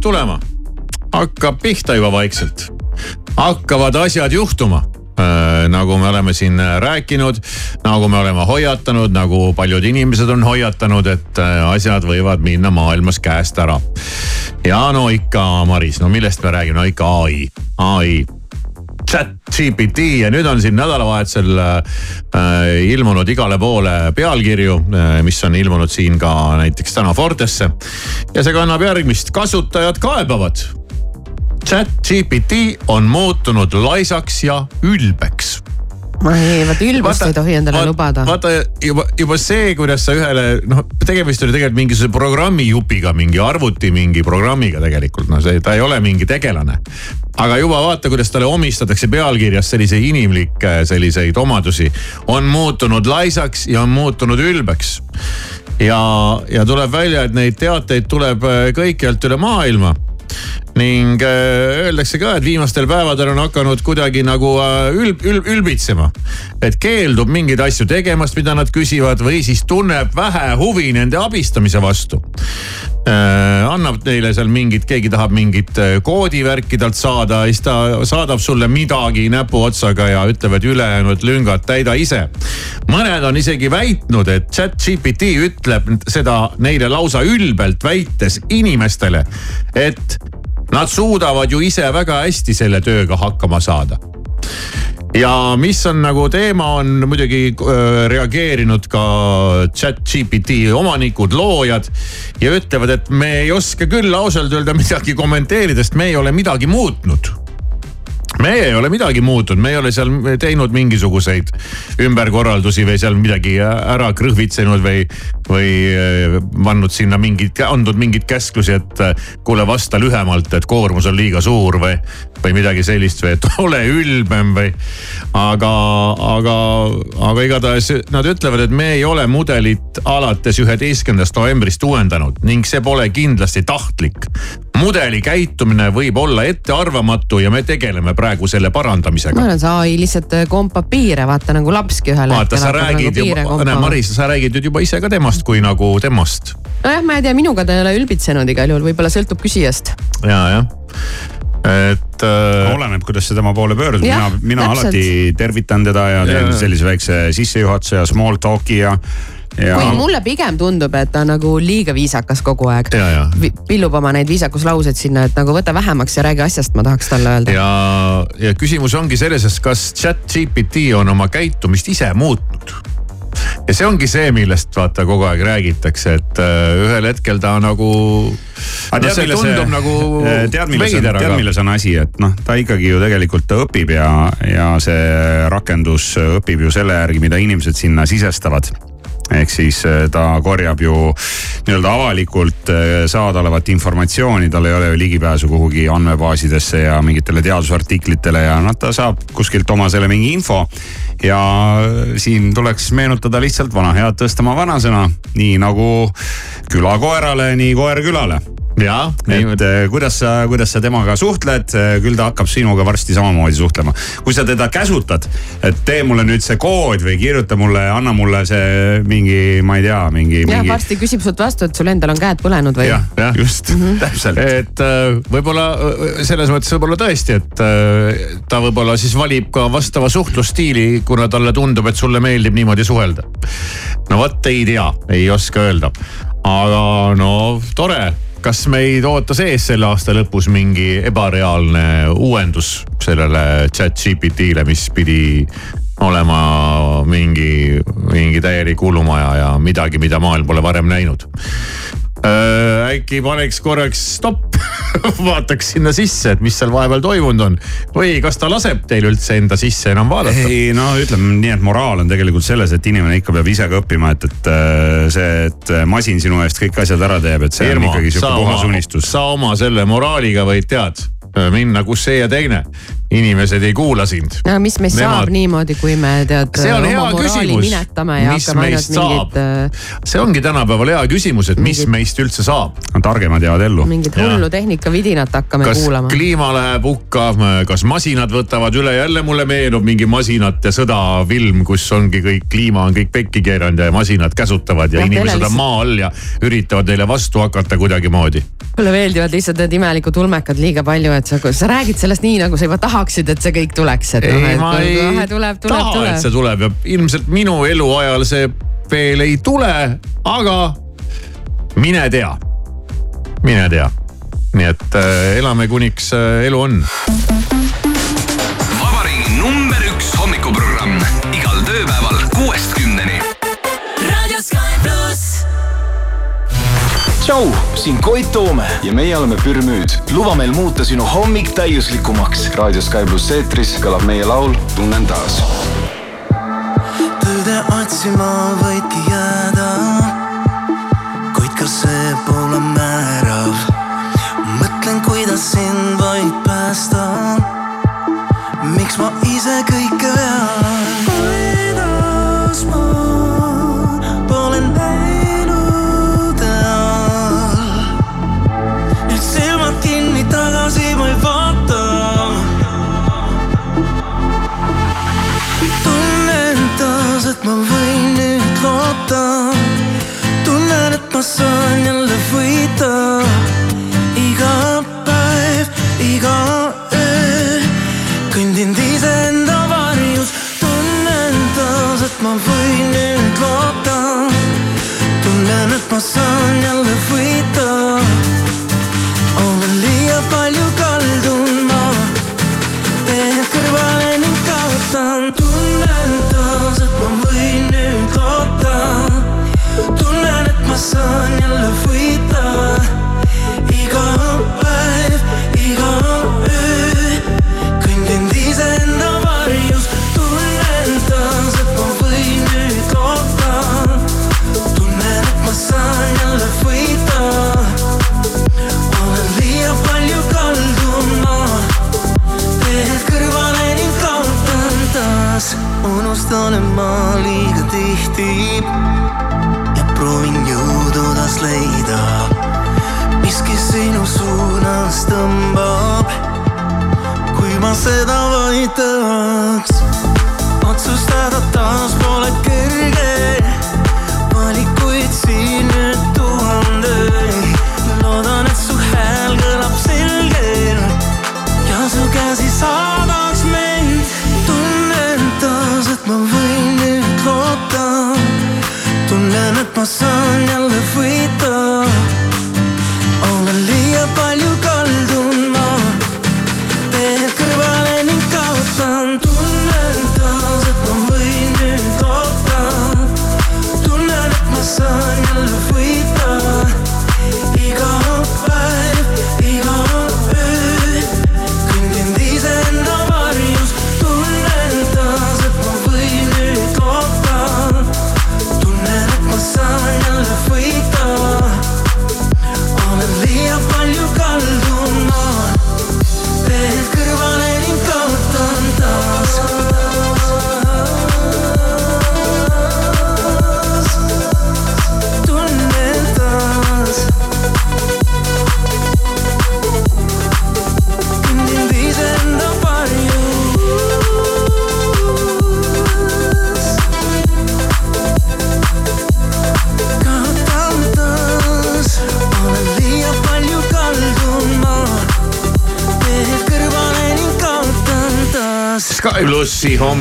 tulema, hakkab pihta juba vaikselt, hakkavad asjad juhtuma. Nagu me oleme siin rääkinud, nagu me oleme hoiatanud, nagu paljud inimesed on hoiatanud, et äh, asjad võivad minna maailmas käest ära. ja no ikka, Maris, no millest me räägime, no ikka ai, ai. chat GPT ja nüüd on siin nädalavahetusel äh, ilmunud igale poole pealkirju äh,, mis on ilmunud siin ka näiteks täna Fortesse. ja see kannab järgmist, kasutajad kaebavad. chat GPT on muutunud laisaks ja ülbeks ei, vaata ülbust ei tohi endale vaata, lubada. vaata juba, juba see, kuidas sa ühele noh, tegemist oli tegelikult mingisuguse programmijupiga, mingi arvuti mingi programmiga tegelikult, no see, ta ei ole mingi tegelane. Aga juba vaata, kuidas talle omistatakse pealkirjas selliseid inimlikke selliseid omadusi. on muutunud laisaks ja on muutunud ülbeks. ja, ja tuleb välja, et neid teateid tuleb äh, kõikjalt üle maailma ning äh, öeldakse ka, et viimastel päevadel on hakanud kuidagi nagu äh, ülb, ülb, ülbitsema. et keeldub mingeid asju tegemast, mida nad küsivad või siis tunneb vähe huvi nende abistamise vastu äh,. annab neile seal mingit, keegi tahab mingit koodivärki talt saada, siis ta saadab sulle midagi näpuotsaga ja ütleb, et ülejäänud lüngad täida ise. mõned on isegi väitnud, et chat GPT ütleb seda neile lausa ülbelt väites inimestele, et Nad suudavad ju ise väga hästi selle tööga hakkama saada ja mis on nagu teema, on muidugi äh, reageerinud ka chat GPT omanikud, loojad. ja ütlevad, et me ei oska küll ausalt öelda midagi kommenteerida, sest me ei ole midagi muutnud meie ei ole midagi muutunud, me ei ole seal teinud mingisuguseid ümberkorraldusi või seal midagi ära krõhvitsenud või, või äh, pannud sinna mingid, andnud mingeid käsklusi, et äh, kuule, vasta lühemalt, et koormus on liiga suur või, või midagi sellist või et ole ülbem või. aga, aga, aga igatahes nad ütlevad, et me ei ole mudelit alates üheteistkümnendast novembrist uuendanud ning see pole kindlasti tahtlik mudeli käitumine võib olla ettearvamatu ja me tegeleme praegu selle parandamisega. ma arvan, see ai lihtsalt äh, kompab piire, vaata nagu lapski ühel vaata, sa räägid nagu juba, näe Maris, sa räägid nüüd juba ise ka temast kui nagu temast. nojah, ma ei tea, minuga ta ei ole ülbitsenud igal juhul, võib-olla sõltub küsijast. ja, jah et äh.... oleneb, kuidas sa tema poole pöördud, mina, mina täpselt. alati tervitan teda ja teen ja. sellise väikse sissejuhatuse ja small talk'i ja ja.... kuigi mulle pigem tundub, et ta nagu liiga viisakas kogu aeg. pillub oma neid viisakuslauseid sinna, et nagu võta vähemaks ja räägi asjast, ma tahaks talle öelda. ja, ja küsimus ongi selles, et kas chat GPT on oma käitumist ise muutnud ja see ongi see, millest vaata kogu aeg räägitakse, et uh, ühel hetkel ta nagu. No, tead, tundub see, nagu äh, tead, milles on, tead, milles on asi, et noh, ta ikkagi ju tegelikult ta õpib ja, ja see rakendus õpib ju selle järgi, mida inimesed sinna sisestavad ehk siis äh, ta korjab ju nii-öelda avalikult äh, saadaolevat informatsiooni, tal ei ole ju ligipääsu kuhugi andmebaasidesse ja mingitele teadusartiklitele ja noh, ta saab kuskilt oma selle mingi info. ja siin tuleks meenutada lihtsalt vana head Tõstamaa vanasõna, nii nagu küla koerale, nii koer külale ja, et äh, kuidas sa, kuidas sa temaga suhtled, äh, küll ta hakkab sinuga varsti samamoodi suhtlema. kui sa teda käsutad, et tee mulle nüüd see kood või kirjuta mulle, anna mulle see mingi, ma ei tea, mingi. jah mingi..., varsti küsib sult vastu, et sul endal on käed põlenud või. jah, jah, just mm, -hmm. täpselt. et äh, võib-olla selles mõttes võib-olla tõesti, et ta võib-olla siis valib ka vastava suhtlusstiili, kuna talle tundub, et sulle meeldib niimoodi suhelda. no vot ei tea, ei oska öelda, aga no tore kas meid ootas ees selle aasta lõpus mingi ebareaalne uuendus sellele chat GPT-le, mis pidi olema mingi, mingi täielik hullumaja ja midagi, mida maailm pole varem näinud. Äkki paneks korraks stopp vaataks sinna sisse, et mis seal vahepeal toimunud on. või kas ta laseb teil üldse enda sisse enam vaadata? ei no ütleme nii, et moraal on tegelikult selles, et inimene ikka peab ise ka õppima, et, et äh, see, et masin sinu eest kõik asjad ära teeb, et see Irmo, on ikkagi sihuke puhas unistus. sa oma selle moraaliga võid tead minna, kus see ja teine inimesed ei kuula sind. no mis meist Nemad... saab niimoodi, kui me tead oma moraali minetame ja mis hakkame ainult mingit. Äh, see ongi tänapäeval hea küsimus, et mis mingit... meist üldse saab. targemad jäävad ellu. mingit hullu tehnikavidinat hakkame kas kuulama. kas kliima läheb hukka, kas masinad võtavad üle, jälle mulle meenub mingi masinate sõda film, kus ongi kõik, kliima on kõik pekki keeranud ja masinad käsutavad ja, ja inimesed on maa all ja üritavad neile vastu hakata kuidagimoodi. mulle meeldivad lihtsalt need imelikud ulmekad liiga palju, et sa, sa räägid sellest nii, nagu sa juba tahad tahaksid, et see kõik tuleks, et noh, et kohe tuleb, tuleb, tuleb. et see tuleb ja ilmselt minu eluajal see veel ei tule, aga mine tea, mine tea. nii et äh, elame kuniks äh, elu on tšau, siin Koit Toome ja meie oleme Pürmüüd. luba meil muuta sinu hommik täiuslikumaks. raadio Sky pluss eetris kõlab meie laul Tunnen taas. tõde otsima võidki jääda, kuid ka see pole määrav. mõtlen, kuidas sind vaid päästa. Tunnen,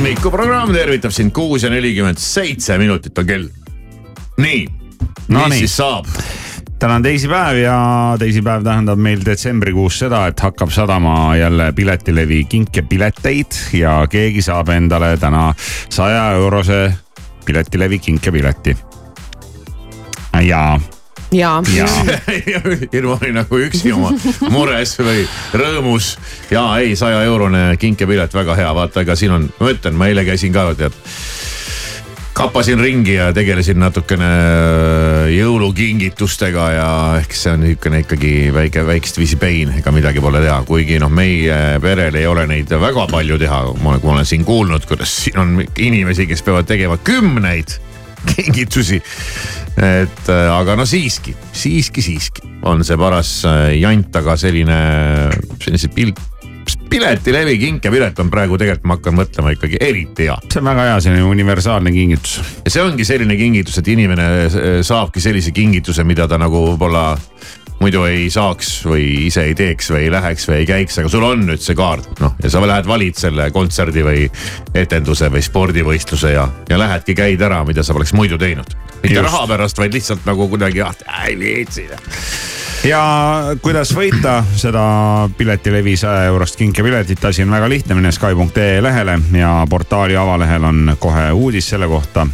hommikuprogramm tervitab sind kuus ja nelikümmend seitse minutit on kell. nii, No mis nii. siis saab? täna on teisipäev ja teisipäev tähendab meil detsembrikuus seda, et hakkab sadama jälle Piletilevi kinkepileteid ja keegi saab endale täna saja eurose Piletilevi kinkepileti. ja, ja, ja Irma oli nagu üksi oma mures või rõõmus. ja ei, saja eurone kinkepilet, väga hea, vaata, ega siin on, ma ütlen, ma eile käisin ka tead kapasin ringi ja tegelesin natukene äh, jõulukingitustega ja ehk see on niisugune ikkagi väike, väikest viisi pein, ega midagi pole teha, kuigi noh, meie perel ei ole neid väga palju teha. ma ma olen siin kuulnud, kuidas siin on inimesi, kes peavad tegema kümneid kingitusi. et äh, aga no siiski, siiski, siiski on see paras äh, jant, aga selline, sellised pilt piletilevi kinkepilet on praegu tegelikult, ma hakkan mõtlema ikkagi eriti hea. see on väga hea, selline universaalne kingitus. ja see ongi selline kingitus, et inimene eh, saabki sellise kingituse, mida ta nagu võib-olla muidu ei saaks või ise ei teeks või ei läheks või ei käiks, aga sul on nüüd see kaart, noh ja sa lähed valid selle kontserdi või etenduse või spordivõistluse ja, ja lähedki käid ära, mida sa poleks muidu teinud. mitte raha pärast, vaid lihtsalt nagu kuidagi, ah ei viitsi. Ja kuidas võita seda piletilevi saja eurost kinkepiletit, asi on väga lihtne, mine Sky.ee lehele ja portaali avalehel on kohe uudis selle kohta,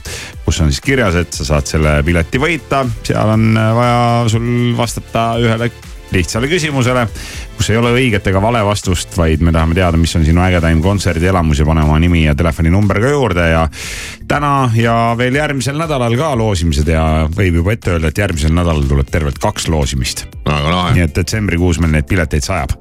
kus on siis kirjas, et sa saad selle pileti võita, seal on vaja sul vastata ühele lihtsale küsimusele, kus ei ole õiget ega vale vastust, vaid me tahame teada, mis on sinu ägedaim kontserdielamus ja pane oma nimi ja telefoninumber ka juurde ja. täna ja veel järgmisel nädalal ka loosimised ja võib juba ette öelda, et järgmisel nädalal tuleb tervelt kaks loosimist. väga lahe. nii et detsembrikuus meil neid pileteid sajab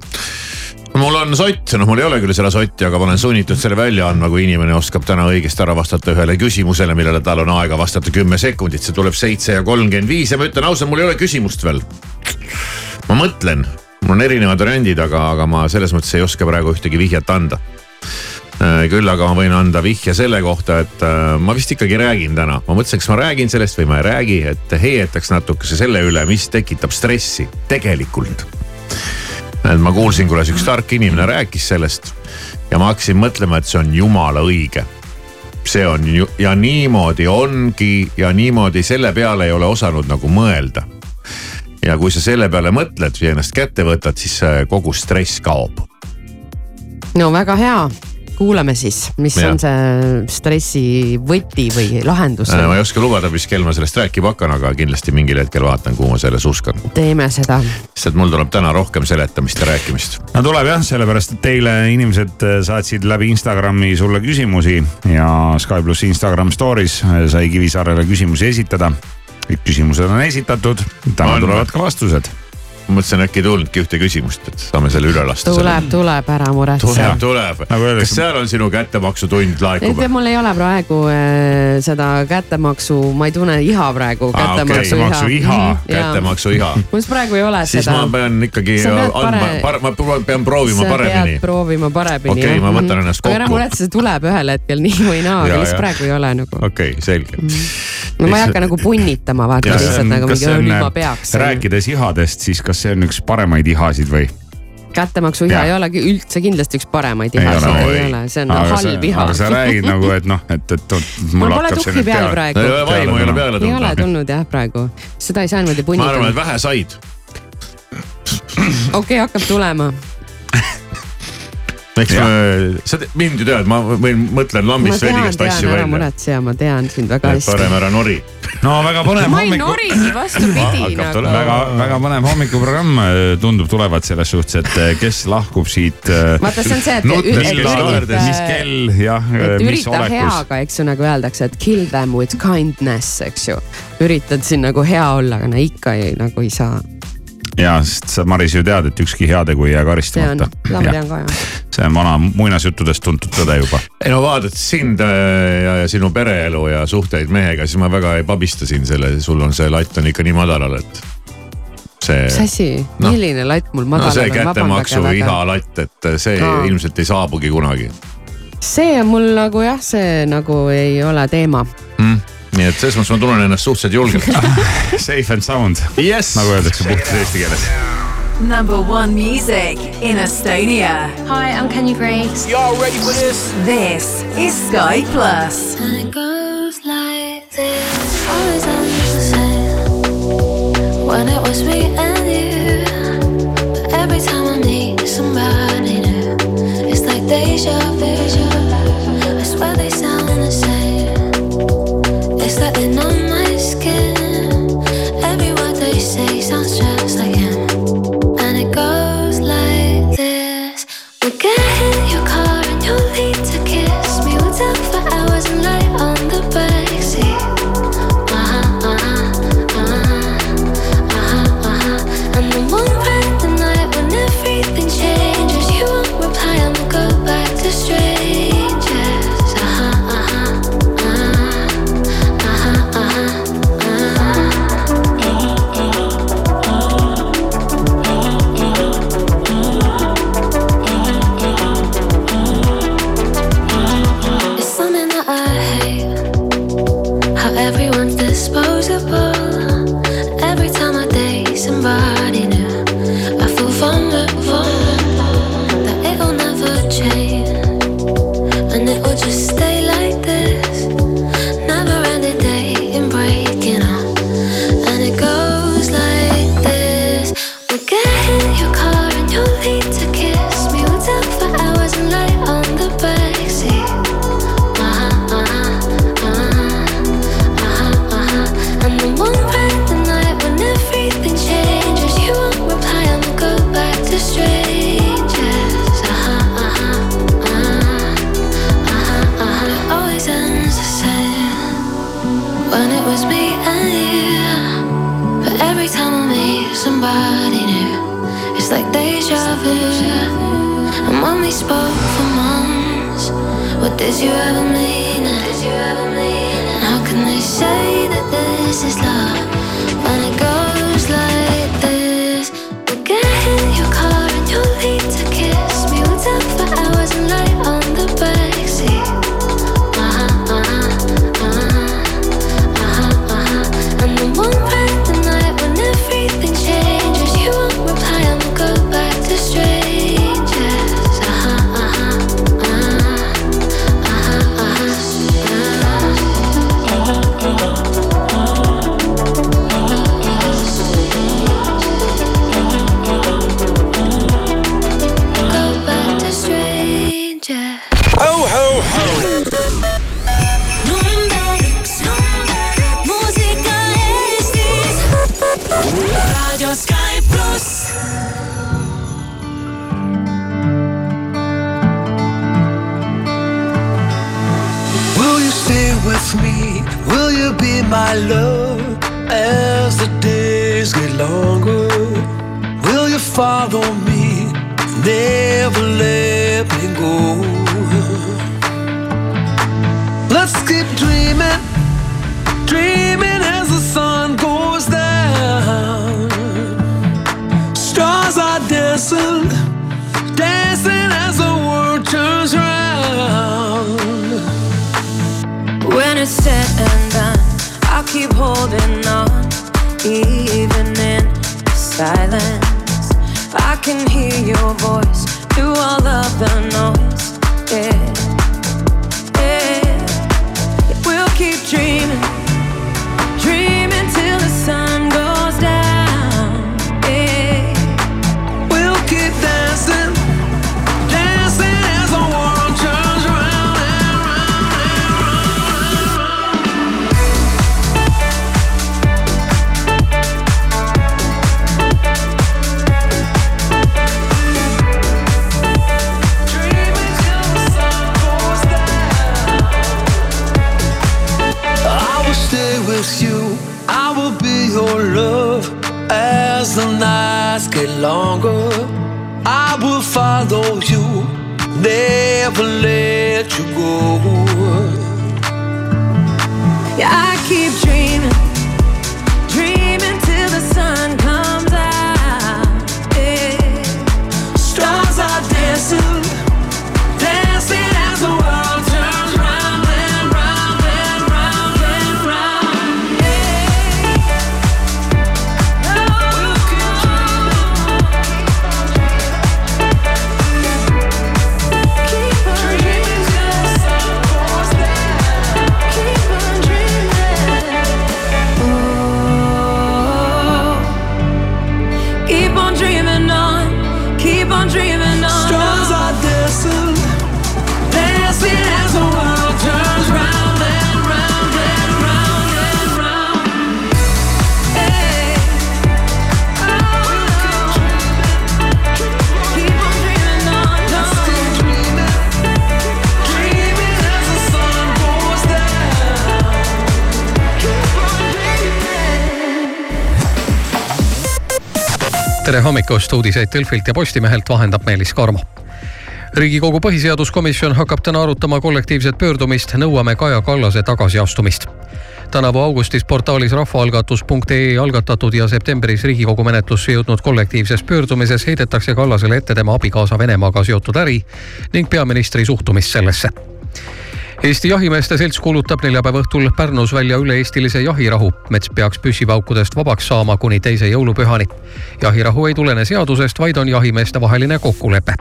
mul on sott, noh, mul ei ole küll seda sotti, aga ma olen sunnitud selle välja andma, kui inimene oskab täna õigesti ära vastata ühele küsimusele, millele tal on aega vastata kümme sekundit, see tuleb seitse ja kolmkümmend viis ja ma ütlen ausalt, mul ei ole küsimust veel. Ma mõtlen, mul on erinevad variandid, aga, aga ma selles mõttes ei oska praegu ühtegi vihjet anda. küll aga ma võin anda vihje selle kohta, et äh, ma vist ikkagi räägin täna, ma mõtlesin, kas ma räägin sellest või ma ei räägi, et heietaks natukese selle üle, mis tekitab stressi tegelikult et ma kuulsin, kuidas üks tark inimene rääkis sellest ja ma hakkasin mõtlema, et see on jumala õige. see on ju ja niimoodi ongi ja niimoodi selle peale ei ole osanud nagu mõelda. Ja kui sa selle peale mõtled ja ennast kätte võtad, siis kogu stress kaob. no väga hea kuulame siis, mis ja. on see stressi võti või lahendus? ma ei oska lubada, mis kell ma sellest rääkima hakkan, aga kindlasti mingil hetkel vaatan, kuhu ma selles uskan. teeme seda. sest et mul tuleb täna rohkem seletamist ja rääkimist. no tuleb jah, sellepärast et teile inimesed äh, saatsid läbi Instagrami sulle küsimusi ja Sky pluss Instagram story's äh, sai Kivisaarele küsimusi esitada. Kõik küsimused on esitatud, täna on. tulevad ka vastused ma mõtlesin, äkki ei tulnudki ühte küsimust, et saame selle üle lasta. tuleb, tuleb, ära muretse. tuleb, tuleb nagu. kas seal on sinu kättemaksutund laekub? mul ei ole praegu äh, seda kättemaksu, ma ei tunne iha praegu. kättemaksu iha, iha., kättemaksu iha. mul praegu ei ole siis seda. siis ma pean ikkagi andma, ma pean proovima sa paremini. proovima paremini. okei okay,, ma võtan ennast kokku. aga ära muretse, see tuleb ühel hetkel nii või naa, aga lihtsalt praegu ei ole nagu. okei okay,, selge mm. no ma ei hakka nagu punnitama, vaata lihtsalt nagu mingi, ma peaks. rääkides ihadest, siis kas see on üks paremaid ihasid või? kättemaksu iha ei olegi üldse kindlasti üks paremaid ihasid, ei ole, see on aga halb iha. aga sa räägid nagu, et noh, et, et, et mul pole tuhhi peal praegu. vaimu ei ole peale tulnud. ei ole tulnud jah praegu, seda ei saa niimoodi punnitada. ma arvan, et vähe said. okei okay,, hakkab tulema eks me, sa mind ju tead, ma võin, mõtlen lambist vee igast asju välja. ära muretse ja ma tean sind väga hästi. parem ära nori. no väga põnev ma ei hommiku... norigi, vastupidi nagu. väga, väga põnev hommikuprogramm tundub tulevat selles suhtes, et äh, kes lahkub siit. Äh, vaata, see on see, et. mis kell, jah. et ürita heaga, eks ju, nagu öeldakse, et kill them with kindness, eks ju. üritad siin nagu hea olla, aga no ikka ei, nagu ei saa ja, sest sa, Maris, ju tead, et ükski heategu ei jää karistamata. see on vana muinasjuttudest tuntud tõde juba. ei no vaadates sind äh, ja, ja sinu pereelu ja suhteid mehega, siis ma väga ei pabista sind selle, sul on see latt on ikka nii madalal, et see. mis asi no,, milline latt mul madalal on? no see kättemaksu iha latt, et see no. ilmselt ei saabugi kunagi. see on mul nagu jah, see nagu ei ole teema mm nii et selles mõttes ma tunnen ennast suhteliselt julgelt Safe and sound yes., nagu öeldakse puhtas eesti keeles. Number one music in Estonia. Hi, I'm Kenya Grace. Y'all ready for this? This is Sky Plus. And it goes like this. Always on the same. When it was me and you. But every time I need somebody new, it's like deja vu. It's like they're on deja vu. And when we spoke for months, what did you ever mean? And how can they say that this is love when it goes your voice tere hommikust, uudiseid Delfilt ja Postimehelt vahendab Meelis Karmo. Riigikogu põhiseaduskomisjon hakkab täna arutama kollektiivset pöördumist. Nõuame Kaja Kallase tagasiastumist. tänavu augustis portaalis rahvaalgatus.ee algatatud ja septembris Riigikogu menetlusse jõudnud kollektiivses pöördumises heidetakse Kallasele ette tema abikaasa Venemaaga seotud äri ning peaministri suhtumist sellesse Eesti Jahimeeste Selts kuulutab neljapäeva õhtul Pärnus välja üle-eestilise jahirahu. mets peaks püssipaukudest vabaks saama kuni teise jõulupühani. jahirahu ei tulene seadusest, vaid on jahimeeste vaheline kokkulepe.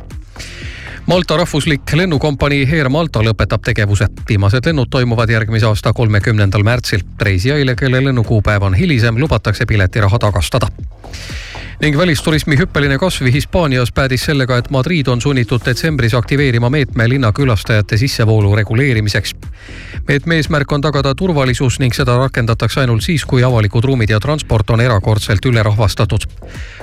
Malta rahvuslik lennukompanii Air Malta lõpetab tegevuse. viimased lennud toimuvad järgmise aasta kolmekümnendal märtsil. reisijaile, kelle lennukuupäev on hilisem, lubatakse piletiraha tagastada ning välisturismi hüppeline kasv Hispaanias päädis sellega, et Madrid on sunnitud detsembris aktiveerima meetme linna külastajate sissevoolu reguleerimiseks. meetme eesmärk on tagada turvalisus ning seda rakendatakse ainult siis, kui avalikud ruumid ja transport on erakordselt ülerahvastatud.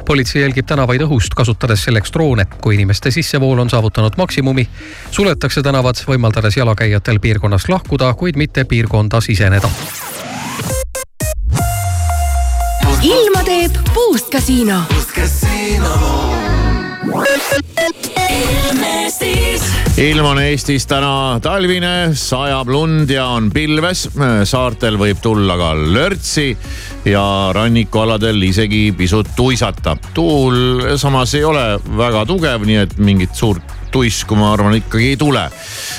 politsei jälgib tänavaid õhust, kasutades selleks droone. kui inimeste sissevool on saavutanud maksimumi, suletakse tänavad, võimaldades jalakäijatel piirkonnast lahkuda, kuid mitte piirkonda siseneda teeb Puust kasiino. ilm on Eestis täna talvine, sajab lund ja on pilves. saartel võib tulla ka lörtsi ja rannikualadel isegi pisut tuisata. tuul samas ei ole väga tugev, nii et mingit suurt tuisku, ma arvan, ikkagi ei tule.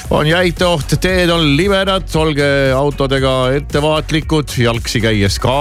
on jäiteoht, teed on libedad, olge autodega ettevaatlikud, jalgsi käies ka